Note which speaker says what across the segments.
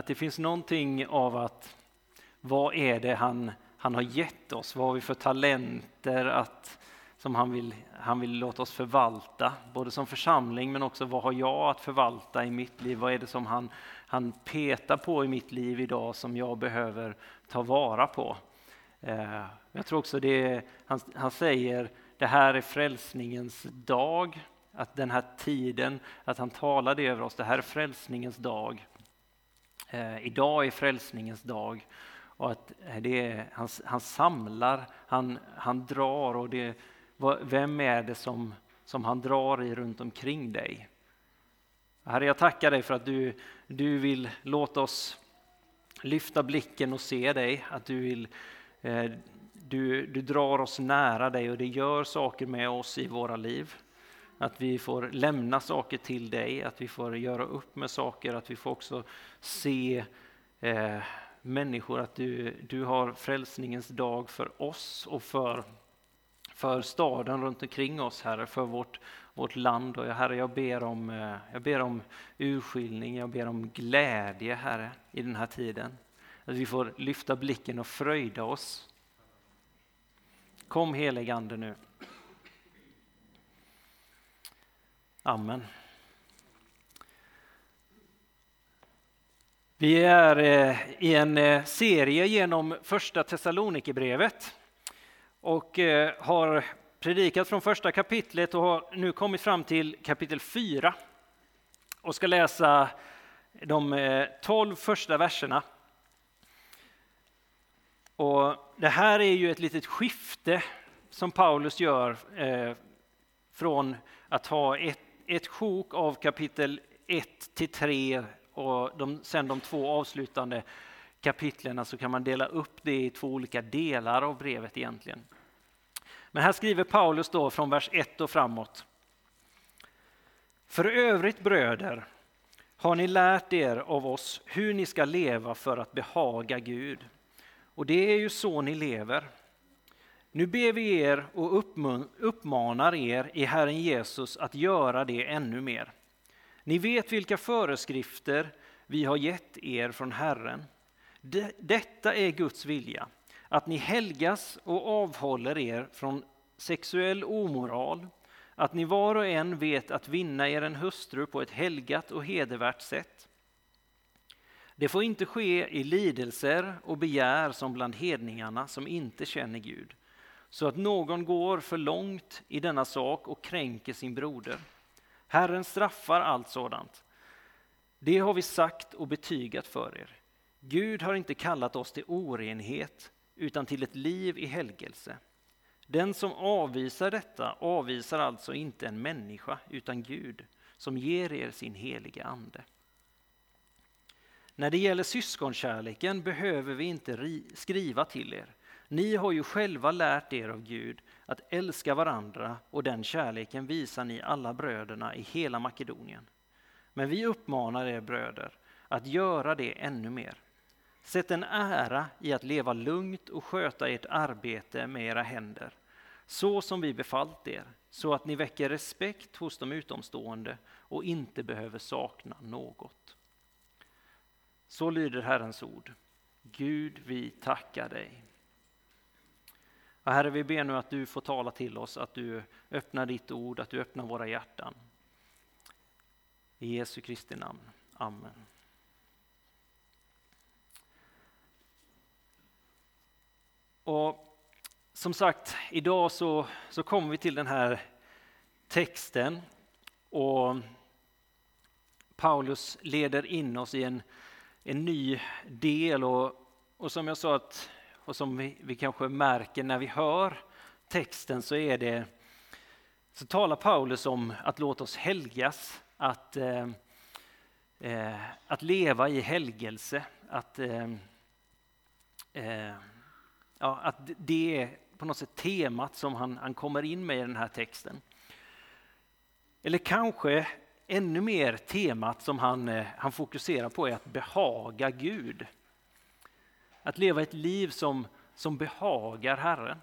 Speaker 1: att det finns någonting av att vad är det han, han har gett oss? Vad har vi för talenter att, som han vill, han vill låta oss förvalta? Både som församling men också vad har jag att förvalta i mitt liv? Vad är det som han, han petar på i mitt liv idag som jag behöver ta vara på? Eh, jag tror också det han, han säger, det här är frälsningens dag, att den här tiden, att han talar det över oss, det här är frälsningens dag. Eh, idag är frälsningens dag och att eh, det är, han, han samlar, han, han drar och det, vem är det som, som han drar i runt omkring dig? Herre, jag tackar dig för att du, du vill låta oss lyfta blicken och se dig, att du vill eh, du, du drar oss nära dig och det gör saker med oss i våra liv. Att vi får lämna saker till dig, att vi får göra upp med saker, att vi får också se eh, människor, att du, du har frälsningens dag för oss och för, för staden runt omkring oss, Herre, för vårt, vårt land. Och Herre, jag ber, om, eh, jag ber om urskiljning, jag ber om glädje, Herre, i den här tiden. Att vi får lyfta blicken och fröjda oss. Kom helig Ande nu. Amen. Vi är eh, i en eh, serie genom första Thessalonikerbrevet och eh, har predikat från första kapitlet och har nu kommit fram till kapitel 4 och ska läsa de tolv första verserna. Och det här är ju ett litet skifte som Paulus gör från att ha ett, ett sjok av kapitel 1 till 3 och de, sen de två avslutande kapitlen så kan man dela upp det i två olika delar av brevet egentligen. Men här skriver Paulus då från vers 1 och framåt. För övrigt bröder har ni lärt er av oss hur ni ska leva för att behaga Gud. Och det är ju så ni lever. Nu ber vi er och uppmanar er i Herren Jesus att göra det ännu mer. Ni vet vilka föreskrifter vi har gett er från Herren. Detta är Guds vilja, att ni helgas och avhåller er från sexuell omoral, att ni var och en vet att vinna er en hustru på ett helgat och hedervärt sätt. Det får inte ske i lidelser och begär som bland hedningarna som inte känner Gud, så att någon går för långt i denna sak och kränker sin broder. Herren straffar allt sådant. Det har vi sagt och betygat för er. Gud har inte kallat oss till orenhet utan till ett liv i helgelse. Den som avvisar detta avvisar alltså inte en människa utan Gud som ger er sin heliga ande. När det gäller syskonkärleken behöver vi inte skriva till er. Ni har ju själva lärt er av Gud att älska varandra och den kärleken visar ni alla bröderna i hela Makedonien. Men vi uppmanar er bröder att göra det ännu mer. Sätt en ära i att leva lugnt och sköta ert arbete med era händer, så som vi befallt er, så att ni väcker respekt hos de utomstående och inte behöver sakna något. Så lyder Herrens ord. Gud, vi tackar dig. Och herre, vi ber nu att du får tala till oss, att du öppnar ditt ord, att du öppnar våra hjärtan. I Jesu Kristi namn. Amen. Och som sagt, idag så, så kommer vi till den här texten och Paulus leder in oss i en, en ny del och, och som jag sa att och som vi, vi kanske märker när vi hör texten så är det så talar Paulus om att låta oss helgas, att, eh, eh, att leva i helgelse, att, eh, eh ja, att det är på något sätt temat som han, han kommer in med i den här texten. Eller kanske ännu mer temat som han, eh, han fokuserar på är att behaga Gud. Att leva ett liv som, som behagar Herren.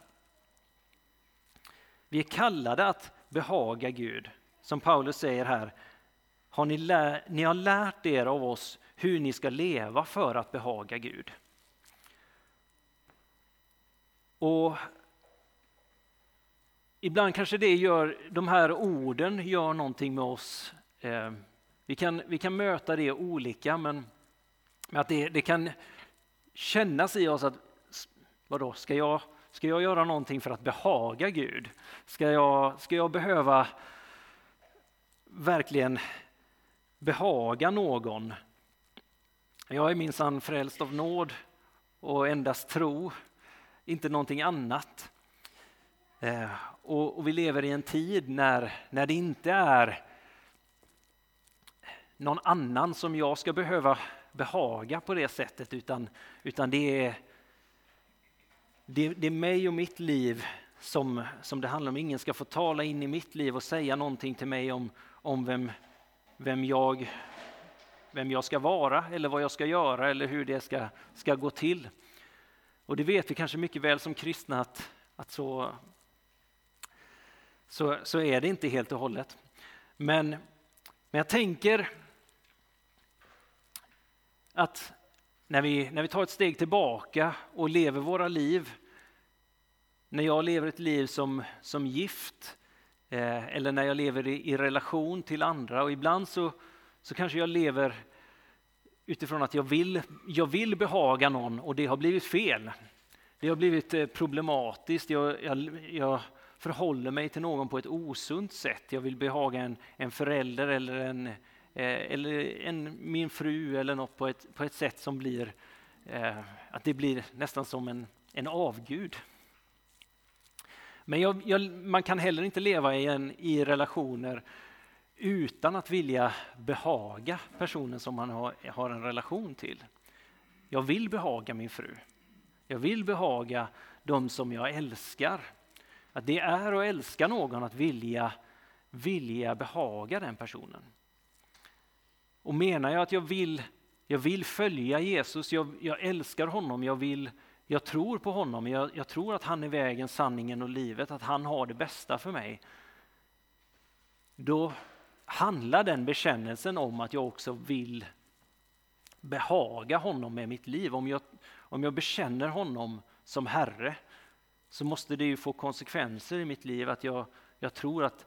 Speaker 1: Vi är kallade att behaga Gud. Som Paulus säger här, har ni, lär, ni har lärt er av oss hur ni ska leva för att behaga Gud. Och Ibland kanske det gör, de här orden gör någonting med oss. Eh, vi, kan, vi kan möta det olika men att det, det kan kännas i oss att vadå, ska jag, ska jag göra någonting för att behaga Gud? Ska jag, ska jag behöva verkligen behaga någon? Jag är minsann frälst av nåd och endast tro, inte någonting annat. Eh, och, och, vi lever i en tid när, när det inte är någon annan som jag ska behöva behaga på det sättet utan, utan det, är, det, det är mig och mitt liv som, som det handlar om. Ingen ska få tala in i mitt liv och säga någonting till mig om, om vem, vem, jag, vem jag ska vara eller vad jag ska göra eller hur det ska, ska gå till. Och det vet vi kanske mycket väl som kristna att, att så, så, så är det inte helt och hållet. Men, men jag tänker att när vi, när vi tar ett steg tillbaka och lever våra liv, när jag lever ett liv som, som gift eh, eller när jag lever i, i, relation till andra och ibland så, så kanske jag lever utifrån att jag vill, jag vill behaga någon och det har blivit fel. Det har blivit eh, problematiskt. Jag, jag, jag förhåller mig till någon på ett osunt sätt. Jag vill behaga en, en förälder eller, en, eh, eller en, min fru eller något på ett, på ett sätt som blir eh, att det blir nästan som en, en avgud. Men jag, jag, man kan heller inte leva i, en, i relationer utan att vilja behaga personen som man har, har en relation till. Jag vill behaga min fru. Jag vill behaga de som jag älskar. Att det är att älska någon att vilja, vilja behaga den personen. Och menar jag att jag vill, jag vill följa Jesus, jag, jag älskar honom, jag, vill, jag tror på honom, jag, jag tror att han är vägen, sanningen och livet, att han har det bästa för mig. Då handlar den bekännelsen om att jag också vill behaga honom med mitt liv. Om jag, om jag bekänner honom som Herre så måste det ju få konsekvenser i mitt liv att jag, jag tror att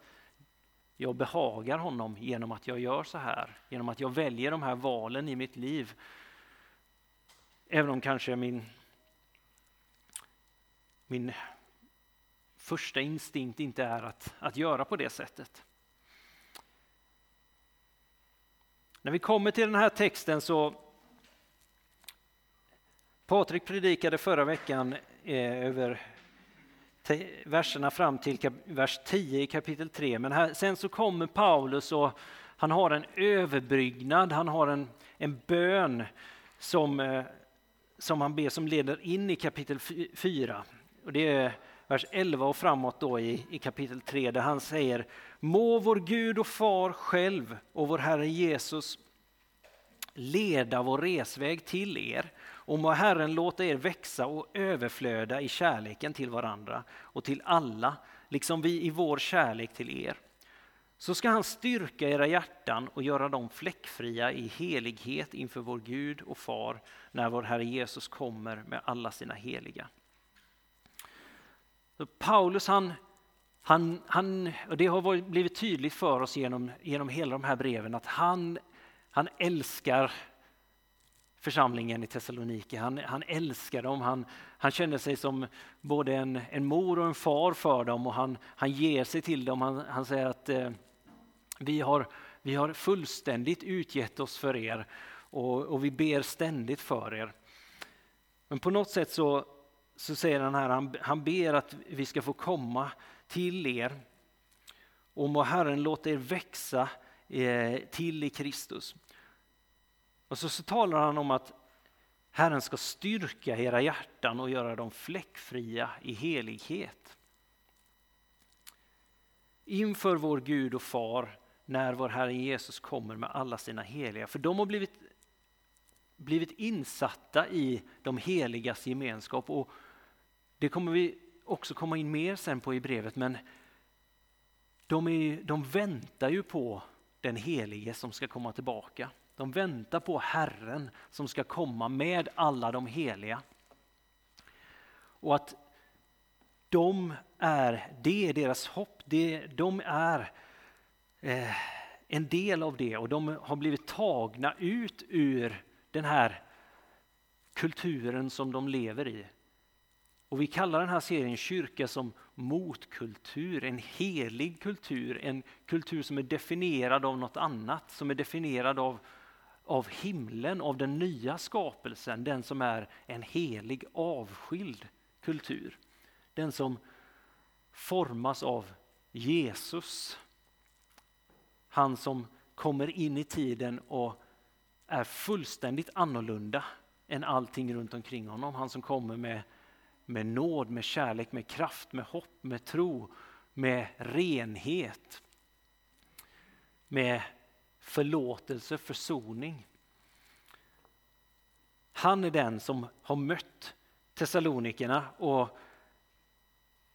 Speaker 1: jag behagar honom genom att jag gör så här, genom att jag väljer de här valen i mitt liv. Även om kanske min, min första instinkt inte är att, att göra på det sättet. När vi kommer till den här texten så Patrik predikade förra veckan eh, över verserna fram till vers 10 i kapitel 3. Men här, sen så kommer Paulus och han har en överbryggnad, han har en, en bön som, eh, som han ber som leder in i kapitel 4. Och det är vers 11 och framåt då i, i kapitel 3 där han säger Må vår Gud och far själv och vår Herre Jesus leda vår resväg till er och må Herren låta er växa och överflöda i kärleken till varandra och till alla, liksom vi i vår kärlek till er. Så ska han styrka era hjärtan och göra dem fläckfria i helighet inför vår Gud och Far när vår Herre Jesus kommer med alla sina heliga. Så Paulus han, han, han, och det har blivit tydligt för oss genom, genom hela de här breven att han, han älskar församlingen i Thessaloniki. Han, han älskar dem, han, han känner sig som både en, en mor och en far för dem och han, han ger sig till dem. Han, han säger att eh, vi, har, vi har fullständigt utgett oss för er och, och, vi ber ständigt för er. Men på något sätt så, så säger han här, han, han ber att vi ska få komma till er och må Herren låta er växa eh, till i Kristus. Och så, så talar han om att Herren ska styrka era hjärtan och göra dem fläckfria i helighet. Inför vår Gud och Far när vår Herre Jesus kommer med alla sina heliga. För de har blivit, blivit insatta i de heligas gemenskap. Och det kommer vi också komma in mer sen på i brevet. Men de, är, de väntar ju på den helige som ska komma tillbaka. De väntar på Herren som ska komma med alla de heliga. Och att de är, det är deras hopp, det, de är eh, en del av det och de har blivit tagna ut ur den här kulturen som de lever i. Och vi kallar den här serien kyrka som motkultur, en helig kultur, en kultur som är definierad av något annat, som är definierad av, av himlen, av den nya skapelsen, den som är en helig avskild kultur. Den som formas av Jesus. Han som kommer in i tiden och är fullständigt annorlunda än allting runt omkring honom. Han som kommer med, med nåd, med kärlek, med kraft, med hopp, med tro, med renhet. Med förlåtelse, försoning. Han är den som har mött Thessalonikerna och,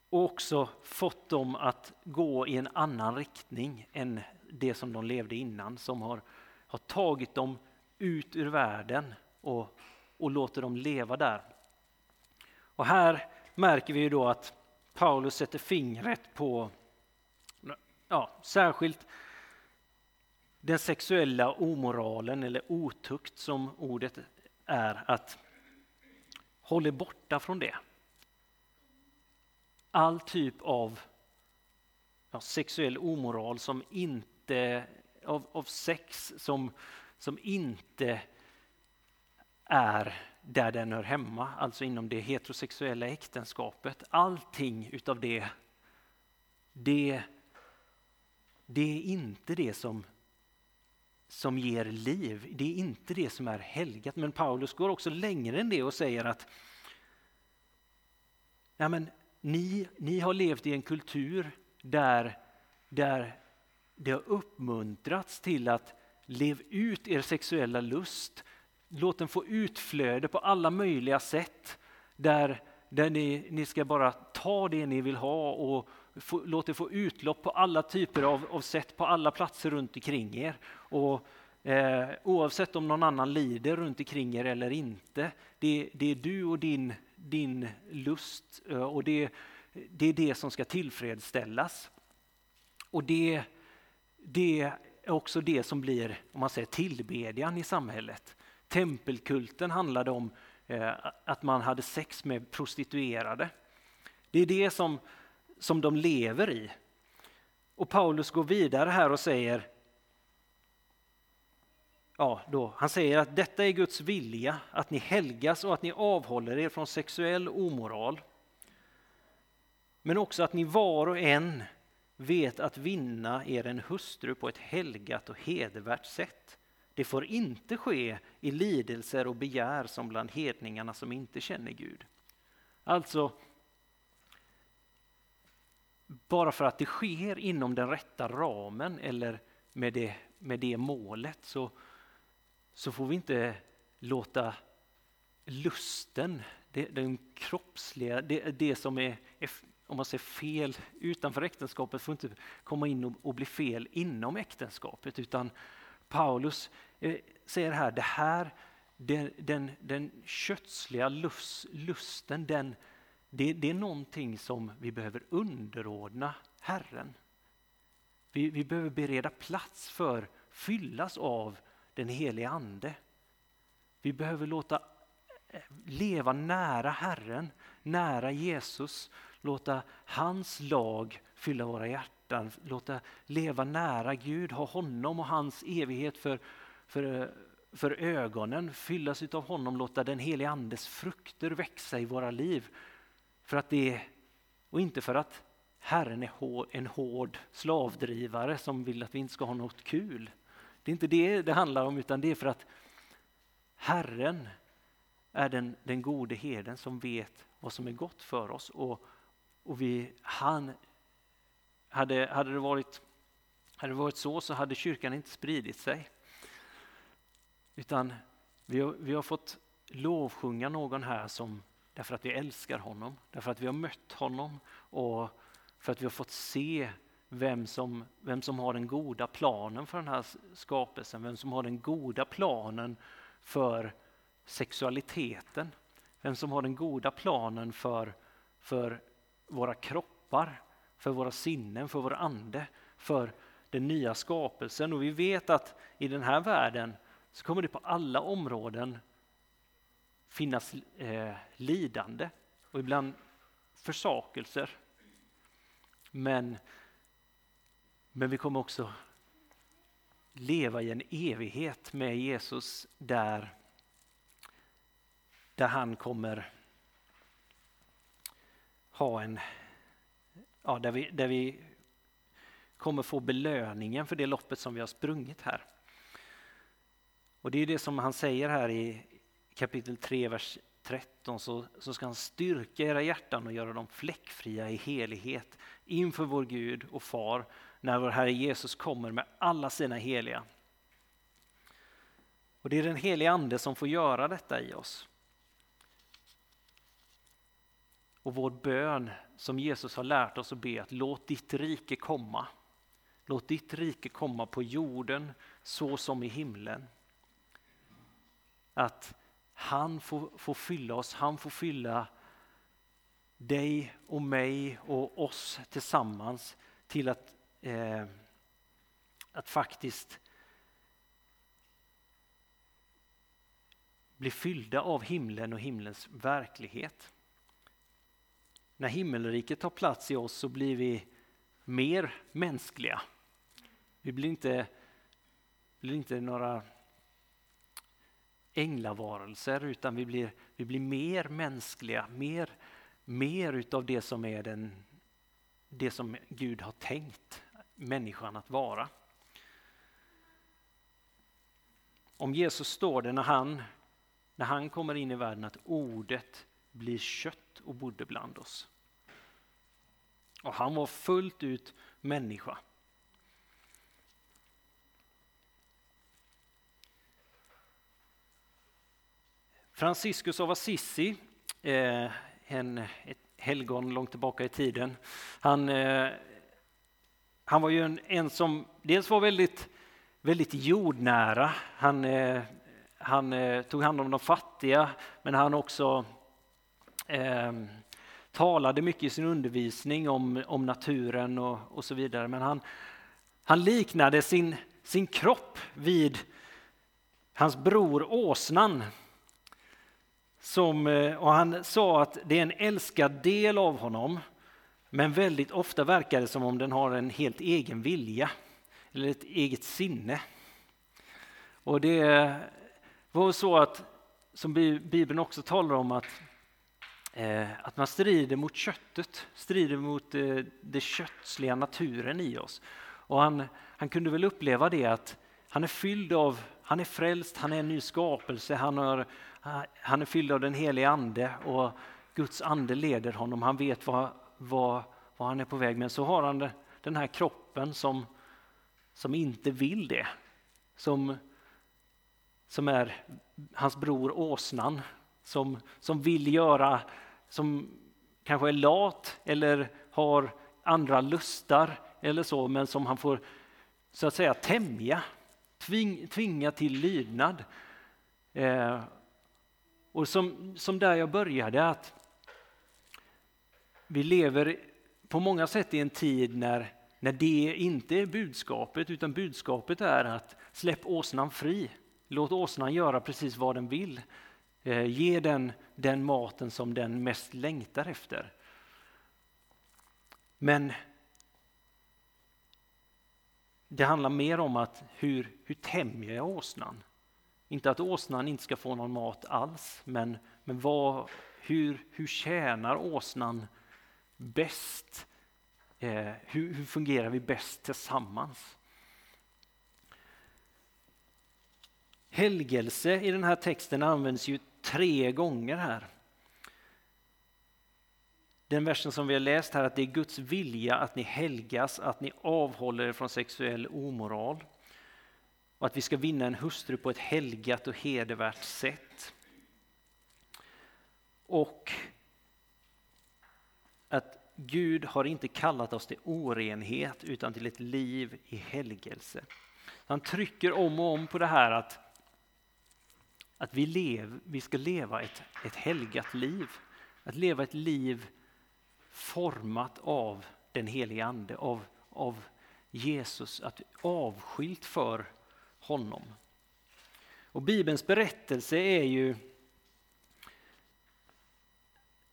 Speaker 1: och också fått dem att gå i en annan riktning än det som de levde innan. Som har, har tagit dem ut ur världen och, och låter dem leva där. Och här märker vi ju då att Paulus sätter fingret på ja, särskilt den sexuella omoralen eller otukt som ordet är. att Håll er borta från det. All typ av ja, sexuell omoral som inte, av, av sex som, som inte är där den hör hemma, alltså inom det heterosexuella äktenskapet. Allting utav det, det, det är inte det som, som ger liv. Det är inte det som är helgat. Men Paulus går också längre än det och säger att ja, men, ni, ni har levt i en kultur där, där det har uppmuntrats till att leva ut er sexuella lust. Låt den få utflöde på alla möjliga sätt. Där, där ni, ni ska bara ta det ni vill ha och låt det få utlopp på alla typer av, av sätt på alla platser runt omkring er. Och, eh, oavsett om någon annan lider runt omkring er eller inte. Det, det är du och din, din lust eh, och det, det är det som ska tillfredsställas. Och det, det är också det som blir om man säger, tillbedjan i samhället. Tempelkulten handlade om eh, att man hade sex med prostituerade. Det är det som, som de lever i. Och Paulus går vidare här och säger Ja, då, han säger att detta är Guds vilja, att ni helgas och att ni avhåller er från sexuell omoral. Men också att ni var och en vet att vinna er en hustru på ett helgat och hedervärt sätt. Det får inte ske i lidelser och begär som bland hedningarna som inte känner Gud. Alltså, bara för att det sker inom den rätta ramen eller med det, med det målet så, så får vi inte låta lusten, det, den kroppsliga, det, det som är, är om man säger fel utanför äktenskapet får inte komma in och, och bli fel inom äktenskapet utan Paulus eh, säger här, det här den, den, den kötsliga lust, lusten, den, det, det, är någonting som vi behöver underordna Herren. Vi, vi behöver bereda plats för, fyllas av den helige Ande. Vi behöver låta eh, leva nära Herren, nära Jesus, låta hans lag fylla våra hjärtan, låta leva nära Gud, ha honom och hans evighet för, för, för ögonen, fyllas av honom, låta den helige Andes frukter växa i våra liv. För att det, och inte för att Herren är en hård slavdrivare som vill att vi inte ska ha något kul. Det är inte det det handlar om utan det är för att Herren är den, den gode herden som vet vad som är gott för oss och och vi, han, hade, hade, det varit, hade det varit så så hade kyrkan inte spridit sig. Utan vi har, vi har fått lovsjunga någon här som, därför att vi älskar honom, därför att vi har mött honom. Och för att vi har fått se vem som, vem som har den goda planen för den här skapelsen, vem som har den goda planen för sexualiteten, vem som har den goda planen för, för våra kroppar, för våra sinnen, för vår ande, för den nya skapelsen. Och vi vet att i den här världen så kommer det på alla områden finnas eh, lidande och ibland försakelser. Men, men vi kommer också leva i en evighet med Jesus där, där han kommer ha en, ja, där, vi, där vi kommer få belöningen för det loppet som vi har sprungit här. Och det är det som han säger här i kapitel 3, vers 13, så, så ska han styrka era hjärtan och göra dem fläckfria i helighet inför vår Gud och Far när vår Herre Jesus kommer med alla sina heliga. Och det är den heliga Ande som får göra detta i oss. Och vår bön som Jesus har lärt oss att be att låt ditt rike komma. Låt ditt rike komma på jorden så som i himlen. Att han får, får fylla oss, han får fylla dig och mig och oss tillsammans till att, eh, att faktiskt bli fyllda av himlen och himlens verklighet. När himmelriket tar plats i oss så blir vi mer mänskliga. Vi blir inte, blir inte några änglavarelser utan vi blir, vi blir mer mänskliga, mer, mer utav det som är den, det som Gud har tänkt människan att vara. Om Jesus står det när han, när han kommer in i världen att ordet blir kött och bodde bland oss. Och han var fullt ut människa. Franciscus av Assisi, eh, en, ett helgon långt tillbaka i tiden. Han, eh, han var ju en, en, som dels var väldigt, väldigt jordnära. Han, eh, han eh, tog hand om de fattiga, men han också eh, talade mycket i sin undervisning om, om naturen och, och så vidare. Men han, han liknade sin, sin kropp vid hans bror åsnan som, eh, och han sa att det är en älskad del av honom, men väldigt ofta verkar det som om den har en helt egen vilja, eller ett eget sinne. Och det var så att, som Bibeln också talar om, att, eh, att man strider mot köttet, strider mot eh, den kötsliga naturen i oss. Och han, han kunde väl uppleva det att han är fylld av, han är frälst, han är en ny skapelse, han har, han är fylld av den helige ande och Guds ande leder honom. Han vet vad, vad, vad han är på väg med. Så har han den här kroppen som, som inte vill det. Som, som är hans bror åsnan som, som vill göra, som kanske är lat eller har andra lustar eller så, men som han får så att säga tämja, tving, tvinga till lydnad. Eh, och som, som där jag började, att vi lever på många sätt i en tid när, när det inte är budskapet, utan budskapet är att släpp åsnan fri. Låt åsnan göra precis vad den vill. Eh, ge den den maten som den mest längtar efter. Men det handlar mer om att hur, hur tämjer jag åsnan? Inte att åsnan inte ska få någon mat alls, men, men vad, hur, hur tjänar åsnan bäst? Eh, hur, hur fungerar vi bäst tillsammans? Helgelse i den här texten används ju tre gånger här. Den versen som vi har läst här, att det är Guds vilja att ni helgas, att ni avhåller er från sexuell omoral och att vi ska vinna en hustru på ett helgat och hedervärt sätt. Och att Gud har inte kallat oss till orenhet utan till ett liv i helgelse. Han trycker om och om på det här att, att vi, lev, vi ska leva ett, ett helgat liv. Att leva ett liv format av den helige Ande, av, av Jesus, att avskilt för honom. Och Bibelns berättelse är ju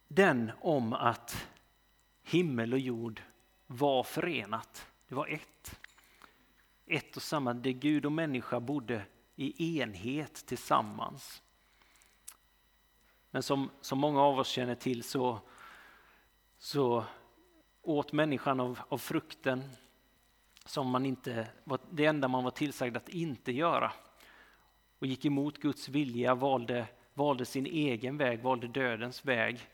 Speaker 1: den om att himmel och jord var förenat. Det var ett. Ett och samma, där Gud och människa bodde i enhet tillsammans. Men som, som många av oss känner till så, så åt människan av, av frukten som man inte, var det enda man var tillsagd att inte göra. Och gick emot Guds vilja, valde, valde sin egen väg, valde dödens väg.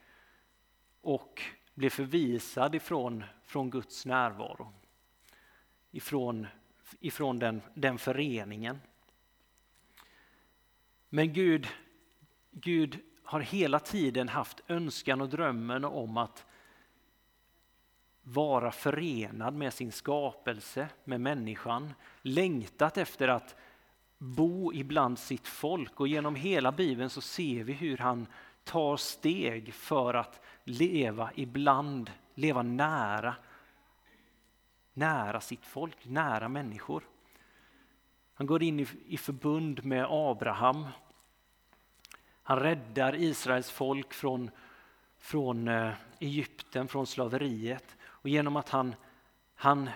Speaker 1: Och blev förvisad ifrån från Guds närvaro. Ifrån, ifrån den, den föreningen. Men Gud, Gud har hela tiden haft önskan och drömmen om att vara förenad med sin skapelse, med människan, längtat efter att bo ibland sitt folk och genom hela Bibeln så ser vi hur han tar steg för att leva ibland, leva nära, nära sitt folk, nära människor. Han går in i, förbund med Abraham. Han räddar Israels folk från, från eh, Egypten, från slaveriet. Och genom att han, han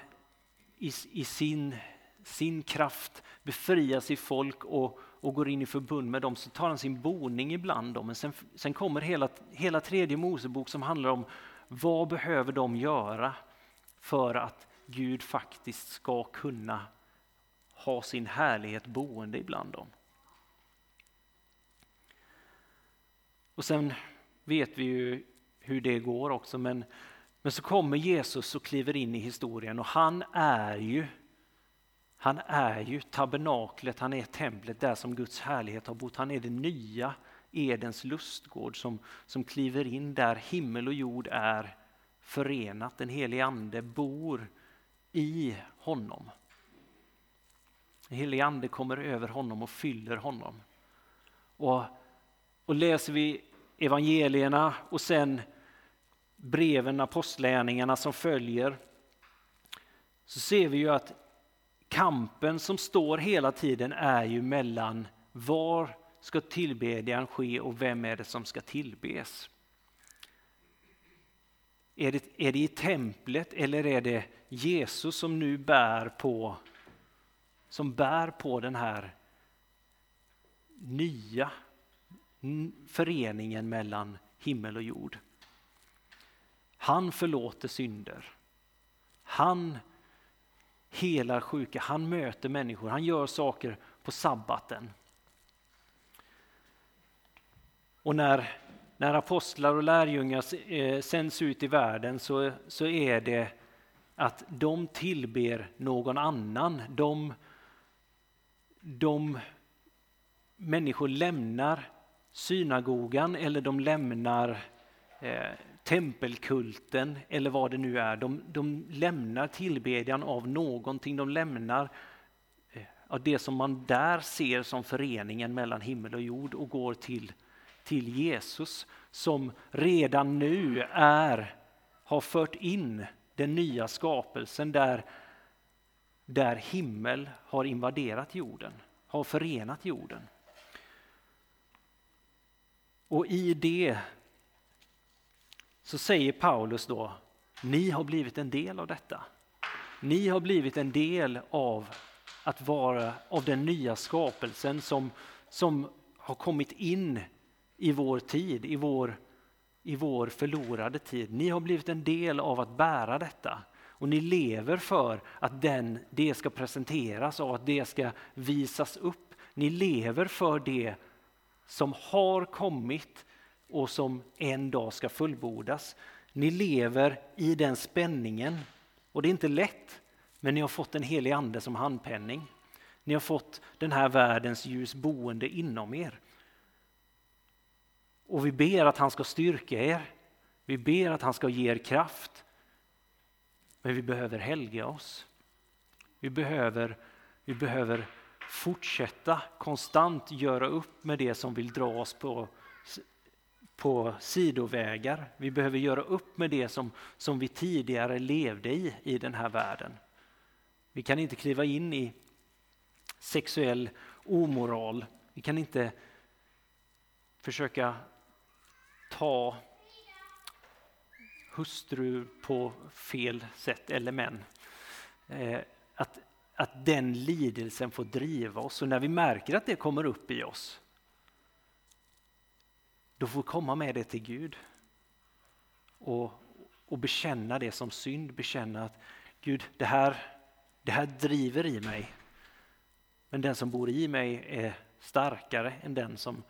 Speaker 1: i, i sin, sin kraft befriar sitt folk och, och går in i förbund med dem så tar han sin boning ibland dem. Men sen, sen kommer hela, hela tredje Mosebok som handlar om vad behöver de göra för att Gud faktiskt ska kunna ha sin härlighet boende ibland dem. Och sen vet vi ju hur det går också men, men så kommer Jesus och kliver in i historien och han är ju han är ju tabernaklet, han är templet där som Guds härlighet har bott. Han är det nya Edens lustgård som, som kliver in där himmel och jord är förenat. Den helige ande bor i honom. Den helige ande kommer över honom och fyller honom. Och, och läser vi evangelierna och sen breven, apostlärningarna som följer så ser vi ju att kampen som står hela tiden är ju mellan var ska tillbedjan ske och vem är det som ska tillbes? Är det, är det i templet eller är det Jesus som nu bär på, som bär på den här nya föreningen mellan himmel och jord? Han förlåter synder. Han helar sjuka, han möter människor, han gör saker på sabbaten. Och när, när apostlar och lärjungar eh, sänds ut i världen så, så är det att de tillber någon annan. De, de människor lämnar synagogan eller de lämnar eh, tempelkulten eller vad det nu är. De, de lämnar tillbedjan av någonting, de lämnar eh, ja, det som man där ser som föreningen mellan himmel och jord och går till, till Jesus som redan nu är, har fört in den nya skapelsen där, där himmel har invaderat jorden, har förenat jorden. Och i det så säger Paulus då, ni har blivit en del av detta. Ni har blivit en del av att vara av den nya skapelsen som, som har kommit in i vår tid, i vår, i vår förlorade tid. Ni har blivit en del av att bära detta och ni lever för att den, det ska presenteras och att det ska visas upp. Ni lever för det som har kommit och som en dag ska fullbordas. Ni lever i den spänningen och det är inte lätt, men ni har fått en helig ande som handpenning. Ni har fått den här världens ljus boende inom er. Och vi ber att han ska styrka er Vi ber att han ska ge er kraft. Men vi behöver helga oss. Vi behöver, vi behöver fortsätta konstant göra upp med det som vill dra oss på, på sidovägar. Vi behöver göra upp med det som, som vi tidigare levde i, i den här världen. Vi kan inte kliva in i sexuell omoral. Vi kan inte försöka ta hustru på fel sätt, eller män. Eh, att, att den lidelsen får driva oss och när vi märker att det kommer upp i oss då får vi komma med det till Gud och, och bekänna det som synd, bekänna att Gud, det här, det här driver i mig. Men den som bor i mig är starkare än den som,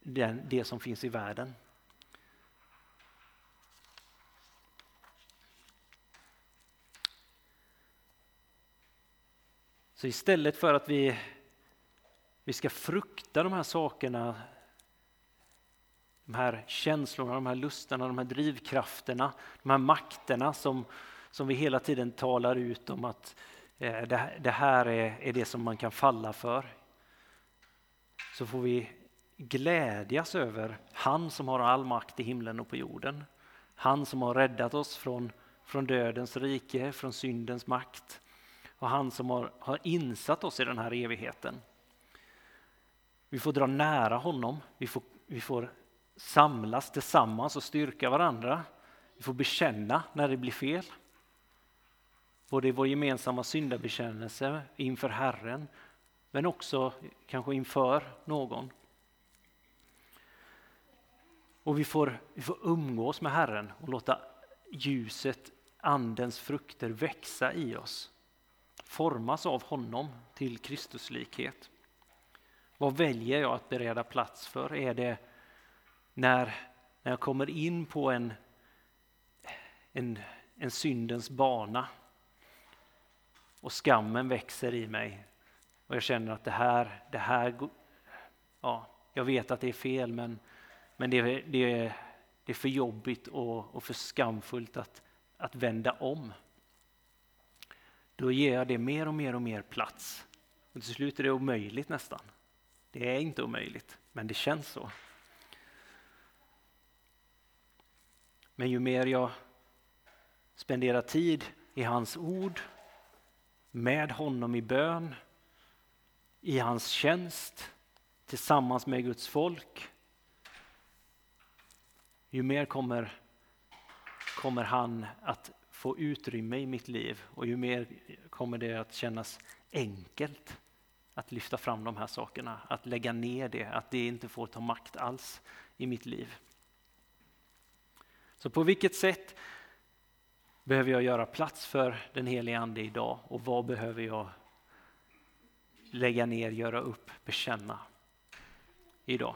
Speaker 1: den, det som finns i världen. Så istället för att vi, vi ska frukta de här sakerna, de här känslorna, de här lusterna, de här drivkrafterna, de här makterna som, som vi hela tiden talar ut om att eh, det, det, här är, är det som man kan falla för. Så får vi glädjas över han som har all makt i himlen och på jorden. Han som har räddat oss från, från dödens rike, från syndens makt och han som har, har insatt oss i den här evigheten. Vi får dra nära honom, vi får, vi får samlas tillsammans och styrka varandra. Vi får bekänna när det blir fel. Både i vår gemensamma syndabekännelse inför Herren, men också kanske inför någon. Och vi får, vi får umgås med Herren och låta ljuset, Andens frukter växa i oss formas av honom till Kristuslikhet. Vad väljer jag att bereda plats för? Är det när, när jag kommer in på en, en, en syndens bana och skammen växer i mig och jag känner att det här, det här ja, jag vet att det är fel men, men det, det, det är för jobbigt och, och för skamfullt att, att vända om då ger jag det mer och mer och mer plats. Och till slut är det omöjligt nästan. Det är inte omöjligt, men det känns så. Men ju mer jag spenderar tid i hans ord, med honom i bön, i hans tjänst, tillsammans med Guds folk, ju mer kommer, kommer han att få utrymme i mitt liv och ju mer kommer det att kännas enkelt att lyfta fram de här sakerna, att lägga ner det, att det inte får ta makt alls i mitt liv. Så på vilket sätt behöver jag göra plats för den helige Ande idag och vad behöver jag lägga ner, göra upp, bekänna idag?